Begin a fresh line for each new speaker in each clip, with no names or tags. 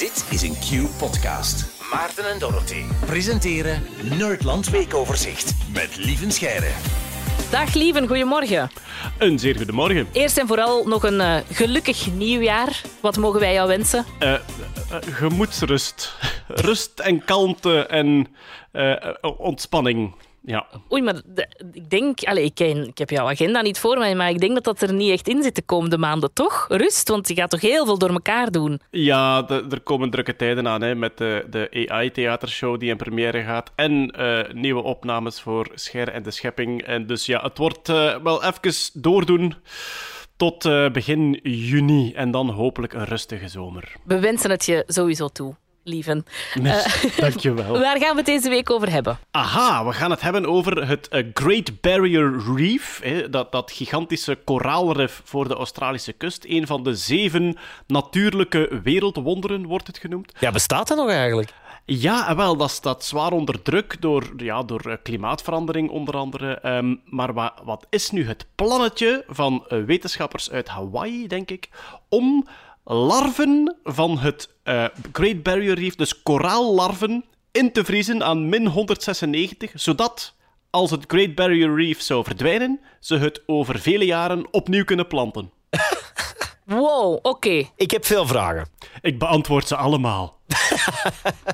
Dit is een Q-podcast. Maarten en Dorothy presenteren Nerdland Weekoverzicht met Lieven Scheire.
Dag lieven, goedemorgen.
Een zeer goedemorgen.
Eerst en vooral nog een uh, gelukkig nieuwjaar. Wat mogen wij jou wensen?
Uh, uh, gemoedsrust. Rust en kalmte en ontspanning. Ja.
Oei, maar de, ik denk... Allez, ik, ken, ik heb jouw agenda niet voor mij, maar ik denk dat dat er niet echt in zit de komende maanden, toch? Rust, want je gaat toch heel veel door elkaar doen?
Ja, de, er komen drukke tijden aan, hè, met de, de AI-theatershow die in première gaat en uh, nieuwe opnames voor Scher en de Schepping. En dus ja, het wordt uh, wel even doordoen tot uh, begin juni en dan hopelijk een rustige zomer.
We wensen het je sowieso toe lieven.
Uh, dankjewel.
Waar gaan we het deze week over hebben?
Aha, we gaan het hebben over het uh, Great Barrier Reef. Hè, dat, dat gigantische koraalrif voor de Australische kust. Een van de zeven natuurlijke wereldwonderen wordt het genoemd.
Ja, bestaat dat nog eigenlijk?
Ja, wel, dat staat zwaar onder druk door, ja, door klimaatverandering onder andere. Um, maar wa wat is nu het plannetje van wetenschappers uit Hawaii, denk ik, om larven van het uh, Great Barrier Reef, dus koraallarven, in te vriezen aan min 196, zodat als het Great Barrier Reef zou verdwijnen, ze het over vele jaren opnieuw kunnen planten.
Wow, oké.
Ik heb veel vragen.
Ik beantwoord ze allemaal.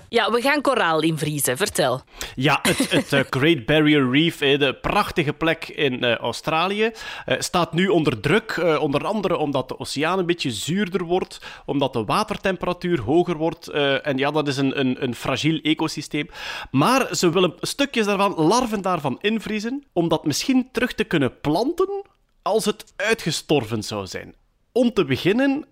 ja, we gaan koraal invriezen. Vertel.
Ja, het, het uh, Great Barrier Reef, de prachtige plek in uh, Australië, uh, staat nu onder druk. onder andere omdat de oceaan een beetje zuurder wordt, omdat de watertemperatuur hoger wordt. en ja, dat is een, een, een fragiel ecosysteem. Maar ze willen stukjes daarvan, larven daarvan invriezen, om dat misschien terug te kunnen planten als het uitgestorven zou zijn. Om te beginnen,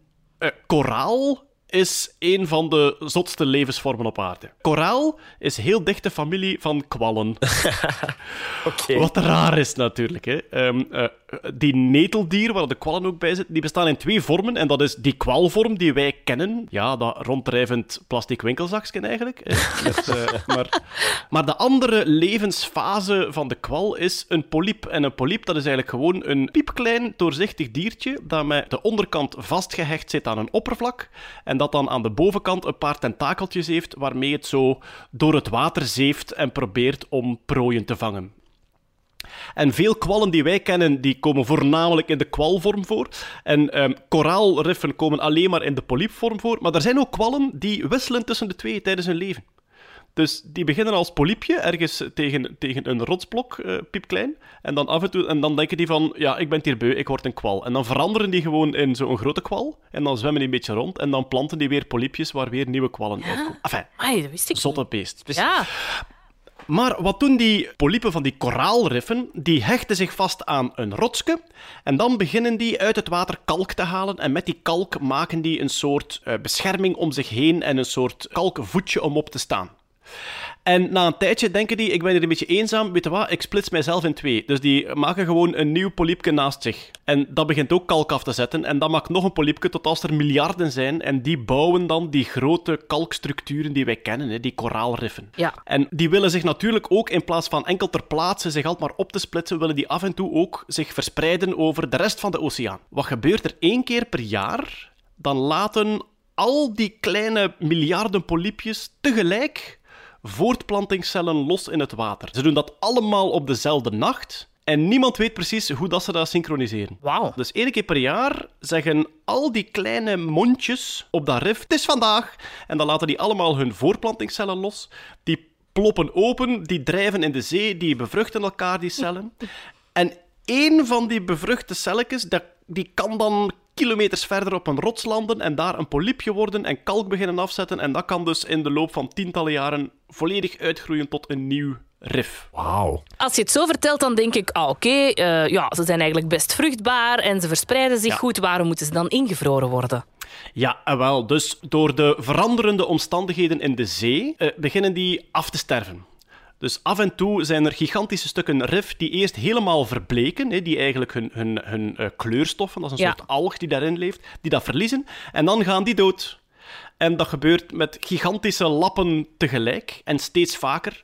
koraal is een van de zotste levensvormen op aarde. Koraal is heel dichte familie van kwallen.
okay.
Wat raar is natuurlijk. Hè. Um, uh, die neteldier, waar de kwallen ook bij zitten, die bestaan in twee vormen. En dat is die kwalvorm die wij kennen. Ja, dat ronddrijvend plastic winkelzakje eigenlijk. Met, uh, maar, maar de andere levensfase van de kwal is een polyp. En een polyp dat is eigenlijk gewoon een piepklein doorzichtig diertje dat met de onderkant vastgehecht zit aan een oppervlak. En dat dan aan de bovenkant een paar tentakeltjes heeft waarmee het zo door het water zeeft en probeert om prooien te vangen. En veel kwallen die wij kennen, die komen voornamelijk in de kwalvorm voor. En um, koraalriffen komen alleen maar in de polypvorm voor. Maar er zijn ook kwallen die wisselen tussen de twee tijdens hun leven. Dus die beginnen als polypje, ergens tegen, tegen een rotsblok, uh, piepklein. En dan af en toe, en dan denken die van, ja, ik ben hier beu, ik word een kwal. En dan veranderen die gewoon in zo'n grote kwal. En dan zwemmen die een beetje rond. En dan planten die weer polypjes waar weer nieuwe kwallen ja? uitkomen. Enfin,
Ai, dat wist ik
zotte beest. Dus,
ja.
Maar wat doen die polypen van die koraalriffen? Die hechten zich vast aan een rotsje en dan beginnen die uit het water kalk te halen en met die kalk maken die een soort uh, bescherming om zich heen en een soort kalkvoetje om op te staan. En na een tijdje denken die, ik ben hier een beetje eenzaam, weet je wat, ik splits mijzelf in twee. Dus die maken gewoon een nieuw polypje naast zich. En dat begint ook kalk af te zetten. En dat maakt nog een polypje tot als er miljarden zijn. En die bouwen dan die grote kalkstructuren die wij kennen, hè, die koraalriffen.
Ja.
En die willen zich natuurlijk ook, in plaats van enkel ter plaatse zich altijd maar op te splitsen, willen die af en toe ook zich verspreiden over de rest van de oceaan. Wat gebeurt er één keer per jaar? Dan laten al die kleine miljarden polypjes tegelijk voortplantingscellen los in het water. Ze doen dat allemaal op dezelfde nacht. En niemand weet precies hoe dat ze dat synchroniseren.
Wauw.
Dus één keer per jaar zeggen al die kleine mondjes op dat rif, het is vandaag. En dan laten die allemaal hun voortplantingscellen los. Die ploppen open, die drijven in de zee, die bevruchten elkaar, die cellen. En één van die bevruchte celletjes, die kan dan kilometers verder op een rots landen en daar een polypje worden en kalk beginnen afzetten. En dat kan dus in de loop van tientallen jaren volledig uitgroeien tot een nieuw rif.
Wauw.
Als je het zo vertelt, dan denk ik, ah, oké, okay, uh, ja, ze zijn eigenlijk best vruchtbaar en ze verspreiden zich
Ja.
goed. Waarom moeten ze dan ingevroren worden?
Ja, en wel. Dus door de veranderende omstandigheden in de zee eh, beginnen die af te sterven. Dus af en toe zijn er gigantische stukken rif die eerst helemaal verbleken, hè, die eigenlijk hun, hun, hun eh, kleurstoffen, dat is een
Ja.
soort alg die daarin leeft, die dat verliezen. En dan gaan die dood. En dat gebeurt met gigantische lappen tegelijk en steeds vaker.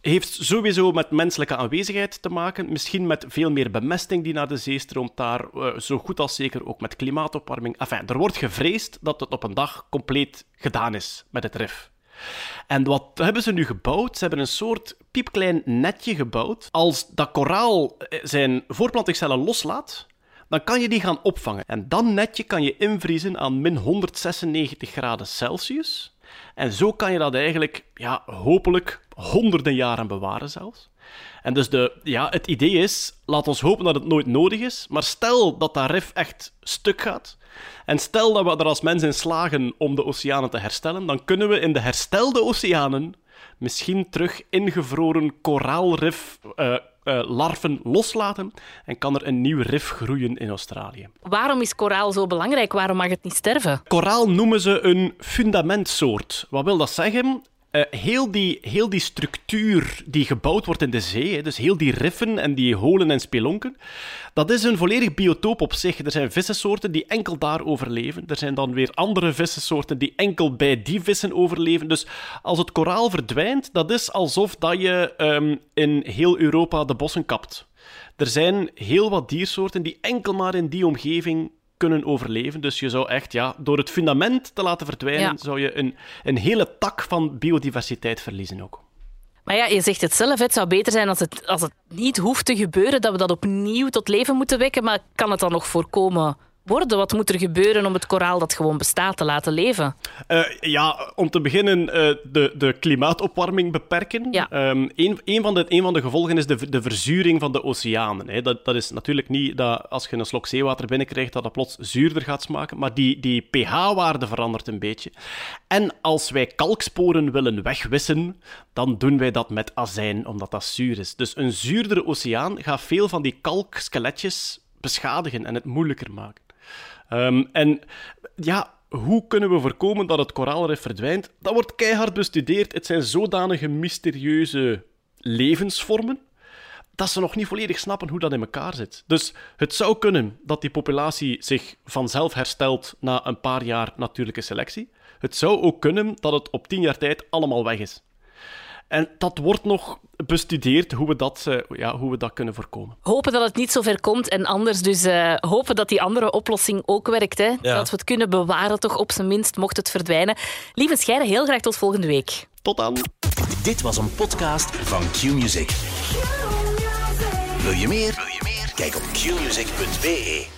heeft sowieso met menselijke aanwezigheid te maken. Misschien met veel meer bemesting die naar de zee stroomt daar. Uh, zo goed als zeker ook met klimaatopwarming. Enfin, er wordt gevreesd dat het op een dag compleet gedaan is met het rif. En wat hebben ze nu gebouwd? Ze hebben een soort piepklein netje gebouwd. Als dat koraal eh, zijn voorplantingscellen loslaat, dan kan je die gaan opvangen. En dat netje kan je invriezen aan min 196 graden Celsius. En zo kan je dat eigenlijk, ja, hopelijk honderden jaren bewaren zelfs. En dus de, ja, het idee is, laat ons hopen dat het nooit nodig is, maar stel dat dat rif echt stuk gaat, en stel dat we er als mens in slagen om de oceanen te herstellen, dan kunnen we in de herstelde oceanen misschien terug ingevroren koraalrif uh, uh, larven loslaten en kan er een nieuw rif groeien in Australië.
Waarom is koraal zo belangrijk? Waarom mag het niet sterven?
Koraal noemen ze een fundamentsoort. Wat wil dat zeggen? Uh, heel, die, heel die structuur die gebouwd wordt in de zee, hè, dus heel die riffen en die holen en spelonken, dat is een volledig biotoop op zich. Er zijn vissensoorten die enkel daar overleven. Er zijn dan weer andere vissensoorten die enkel bij die vissen overleven. Dus als het koraal verdwijnt, dat is alsof dat je um, in heel Europa de bossen kapt. Er zijn heel wat diersoorten die enkel maar in die omgeving kunnen overleven. Dus je zou echt, ja, door het fundament te laten verdwijnen, zou je een, een hele tak van biodiversiteit verliezen ook.
Maar ja, je zegt het zelf, het zou beter zijn als het, als het niet hoeft te gebeuren, dat we dat opnieuw tot leven moeten wekken. Maar kan het dan nog voorkomen worden? Wat moet er gebeuren om het koraal dat gewoon bestaat te laten leven?
Uh, ja, om te beginnen uh, de, de klimaatopwarming beperken.
Ja.
Um, een, een, van de, een van de gevolgen is de, de verzuring van de oceanen. Hè. Dat, dat is natuurlijk niet dat als je een slok zeewater binnenkrijgt, dat dat plots zuurder gaat smaken, maar die, die pH-waarde verandert een beetje. En als wij kalksporen willen wegwissen, dan doen wij dat met azijn, omdat dat zuur is. Dus een zuurdere oceaan gaat veel van die kalkskeletjes beschadigen en het moeilijker maken. Um, en ja, hoe kunnen we voorkomen dat het koraalrif verdwijnt? Dat wordt keihard bestudeerd. Het zijn zodanige mysterieuze levensvormen dat ze nog niet volledig snappen hoe dat in elkaar zit. Dus het zou kunnen dat die populatie zich vanzelf herstelt na een paar jaar natuurlijke selectie. Het zou ook kunnen dat het op tien jaar tijd allemaal weg is. En dat wordt nog bestudeerd hoe we dat, uh, ja, hoe we dat kunnen voorkomen.
Hopen dat het niet zo ver komt en anders dus uh, hopen dat die andere oplossing ook werkt. Hè? Ja. Dat we het kunnen bewaren, toch op zijn minst, mocht het verdwijnen. Lieve Scheire, heel graag tot volgende week.
Tot dan.
Dit was een podcast van Q-Music. Wil je meer? Wil je meer? Kijk op qmusic.be.